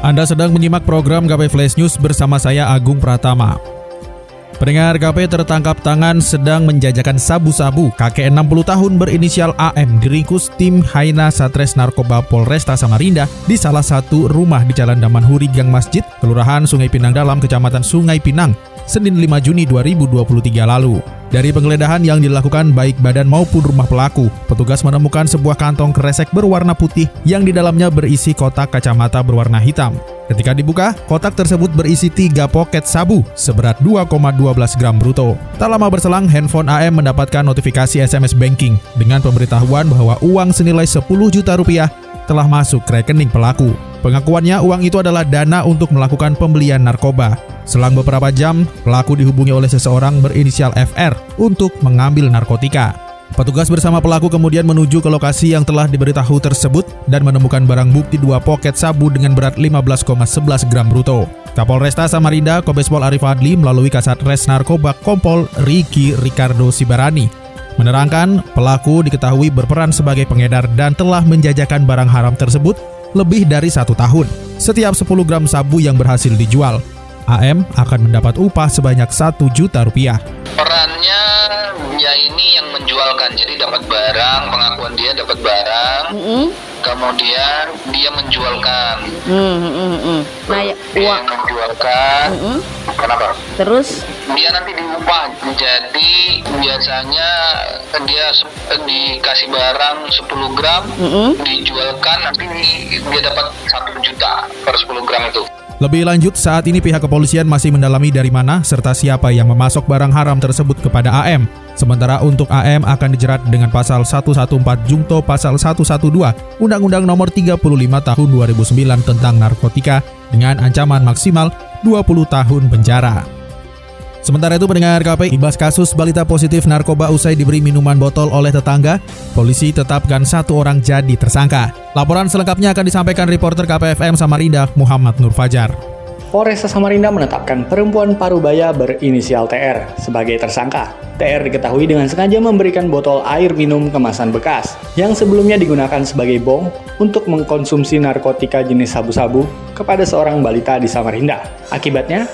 Anda sedang menyimak program KP Flash News bersama saya Agung Pratama. Pendengar KP tertangkap tangan sedang menjajakan sabu-sabu. Kakek 60 tahun berinisial AM diringkus tim Haina Satres Narkoba Polresta Samarinda di salah satu rumah di Jalan Damanhuri Gang Masjid, Kelurahan Sungai Pinang Dalam, Kecamatan Sungai Pinang, Senin 5 Juni 2023 lalu. Dari penggeledahan yang dilakukan baik badan maupun rumah pelaku, petugas menemukan sebuah kantong kresek berwarna putih yang di dalamnya berisi kotak kacamata berwarna hitam. Ketika dibuka, kotak tersebut berisi tiga poket sabu seberat 2,12 gram bruto. Tak lama berselang, handphone AM mendapatkan notifikasi SMS banking dengan pemberitahuan bahwa uang senilai 10 juta rupiah telah masuk ke rekening pelaku. Pengakuannya uang itu adalah dana untuk melakukan pembelian narkoba. Selang beberapa jam, pelaku dihubungi oleh seseorang berinisial FR untuk mengambil narkotika. Petugas bersama pelaku kemudian menuju ke lokasi yang telah diberitahu tersebut dan menemukan barang bukti dua poket sabu dengan berat 15,11 gram bruto. Kapolresta Samarinda, Kombes Pol Arif Adli melalui Kasat Res Narkoba Kompol Riki Ricardo Sibarani menerangkan pelaku diketahui berperan sebagai pengedar dan telah menjajakan barang haram tersebut lebih dari satu tahun. Setiap 10 gram sabu yang berhasil dijual, AM akan mendapat upah sebanyak satu juta rupiah. Perannya ya ini yang menjualkan, jadi dapat barang, pengakuan dia dapat barang, mm -hmm. kemudian dia menjualkan. Mm -hmm. Nah, ya, dia uang. menjualkan. Mm -hmm. Kenapa? Terus? Dia nanti diupah, jadi biasanya dia dikasih barang 10 gram, mm -hmm. dijualkan nanti dia dapat satu juta per 10 gram itu. Lebih lanjut, saat ini pihak kepolisian masih mendalami dari mana serta siapa yang memasok barang haram tersebut kepada AM. Sementara untuk AM akan dijerat dengan pasal 114 Jungto pasal 112 Undang-Undang Nomor 35 Tahun 2009 tentang narkotika dengan ancaman maksimal 20 tahun penjara. Sementara itu pendengar KP, ibas kasus balita positif narkoba usai diberi minuman botol oleh tetangga, polisi tetapkan satu orang jadi tersangka. Laporan selengkapnya akan disampaikan reporter KPFM Samarinda, Muhammad Nur Fajar. Polresta Samarinda menetapkan perempuan parubaya berinisial TR sebagai tersangka. TR diketahui dengan sengaja memberikan botol air minum kemasan bekas yang sebelumnya digunakan sebagai bom untuk mengkonsumsi narkotika jenis sabu-sabu kepada seorang balita di Samarinda. Akibatnya,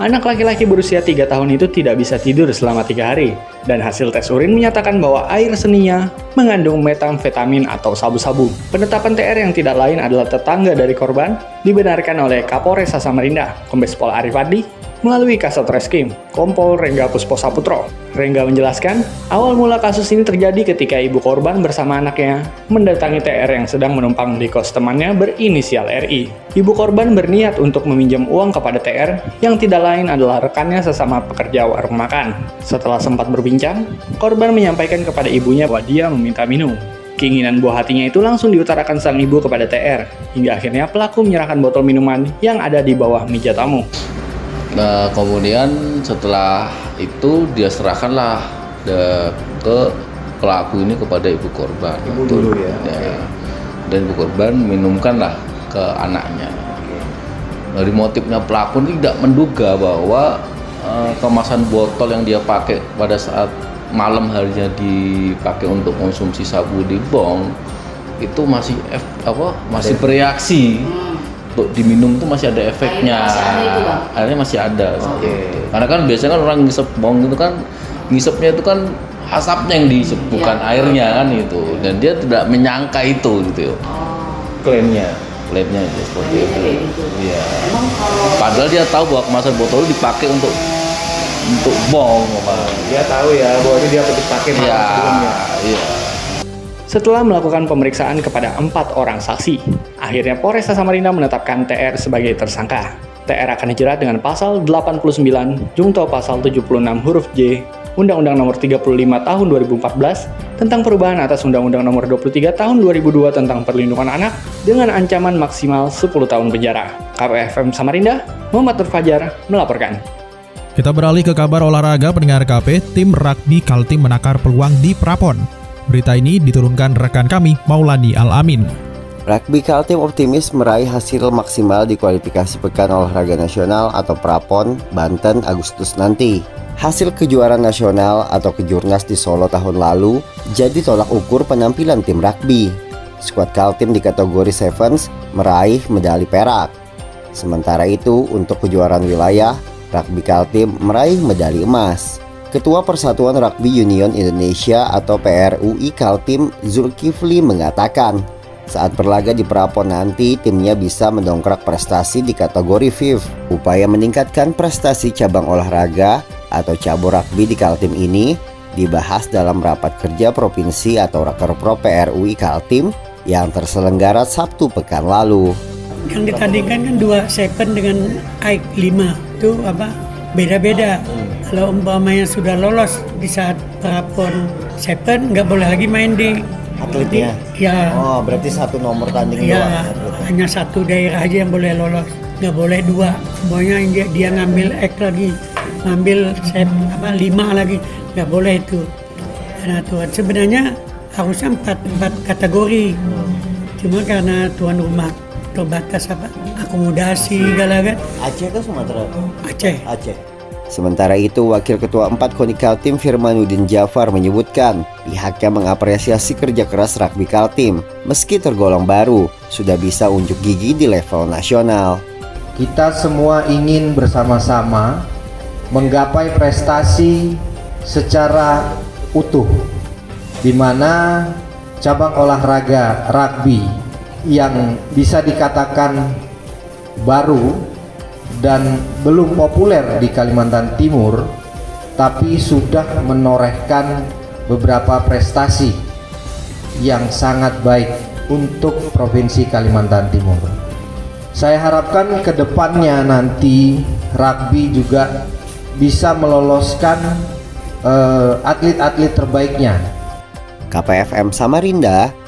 Anak laki-laki berusia 3 tahun itu tidak bisa tidur selama tiga hari, dan hasil tes urin menyatakan bahwa air seninya mengandung metamfetamin atau sabu-sabu. Penetapan TR yang tidak lain adalah tetangga dari korban dibenarkan oleh Kapolres Samarinda, Kombes Pol Arif Adi, melalui Kasat Reskrim, Kompol Rengga Puspo Saputro. Rengga menjelaskan, awal mula kasus ini terjadi ketika ibu korban bersama anaknya mendatangi TR yang sedang menumpang di kos temannya berinisial RI. Ibu korban berniat untuk meminjam uang kepada TR yang tidak lain adalah rekannya sesama pekerja warung makan. Setelah sempat berbincang, korban menyampaikan kepada ibunya bahwa dia meminta minum. Keinginan buah hatinya itu langsung diutarakan sang ibu kepada TR, hingga akhirnya pelaku menyerahkan botol minuman yang ada di bawah meja tamu. Nah, kemudian setelah itu dia serahkanlah de, ke pelaku ini kepada ibu korban. Ibu dulu ya. ya. Okay. Dan ibu korban minumkanlah ke anaknya. Okay. Dari motifnya pelaku ini tidak menduga bahwa uh, kemasan botol yang dia pakai pada saat malam harinya dipakai untuk konsumsi sabu di bong itu masih F, apa masih bereaksi hmm untuk diminum tuh masih ada efeknya. Masih ada itu masih ada. Okay. Karena kan biasanya kan orang ngisep bong itu kan ngisepnya itu kan asapnya yang diisep hmm, bukan ya. airnya kan itu dan dia tidak menyangka itu gitu. Oh. Klaimnya klaimnya itu seperti oh, itu. Gitu. Iya. Padahal dia tahu bahwa kemasan botol dipakai untuk untuk bong apa. Dia tahu ya bahwa ini dia dipakai ya, Iya. Setelah melakukan pemeriksaan kepada empat orang saksi, akhirnya Polresta Samarinda menetapkan TR sebagai tersangka. TR akan dijerat dengan pasal 89 Jungto pasal 76 huruf J Undang-Undang Nomor 35 Tahun 2014 tentang perubahan atas Undang-Undang Nomor 23 Tahun 2002 tentang perlindungan anak dengan ancaman maksimal 10 tahun penjara. KPFM Samarinda, Muhammad Fajar melaporkan. Kita beralih ke kabar olahraga pendengar KP, tim rugby Kaltim menakar peluang di Prapon. Berita ini diturunkan rekan kami Maulani Al-Amin. Rugby Kaltim optimis meraih hasil maksimal di kualifikasi Pekan Olahraga Nasional atau Prapon, Banten, Agustus nanti. Hasil kejuaraan nasional atau kejurnas di Solo tahun lalu jadi tolak ukur penampilan tim rugby. Skuad Kaltim di kategori Sevens meraih medali perak. Sementara itu, untuk kejuaraan wilayah, Rugby Kaltim meraih medali emas. Ketua Persatuan Rugby Union Indonesia atau PRUI Kaltim Zulkifli mengatakan, saat berlaga di Prapon nanti, timnya bisa mendongkrak prestasi di kategori FIF. Upaya meningkatkan prestasi cabang olahraga atau cabur rugby di Kaltim ini dibahas dalam rapat kerja provinsi atau Rakerpro PRUI Kaltim yang terselenggara Sabtu pekan lalu. Yang ditandingkan kan dua seven dengan AIK 5 itu apa beda-beda. Kalau umpamanya sudah lolos di saat prapon seven nggak boleh lagi main di Atletnya? Ya. Oh, berarti satu nomor tanding ya, doang. hanya satu daerah aja yang boleh lolos. Nggak boleh dua. Semuanya dia, dia ngambil X lagi, ngambil sep, apa lima lagi, nggak boleh itu. Karena tuan sebenarnya harusnya empat empat kategori. Cuma karena tuan rumah terbatas apa akomodasi segala kan Aceh ke Sumatera? Aceh. Aceh. Sementara itu, Wakil Ketua 4 KONI Kaltim Firmanuddin Jafar menyebutkan pihaknya mengapresiasi kerja keras rugby Kaltim meski tergolong baru sudah bisa unjuk gigi di level nasional. Kita semua ingin bersama-sama menggapai prestasi secara utuh di mana cabang olahraga rugby yang bisa dikatakan baru dan belum populer di Kalimantan Timur tapi sudah menorehkan beberapa prestasi yang sangat baik untuk Provinsi Kalimantan Timur. Saya harapkan ke depannya nanti rugby juga bisa meloloskan eh, atlet-atlet terbaiknya KPFM Samarinda,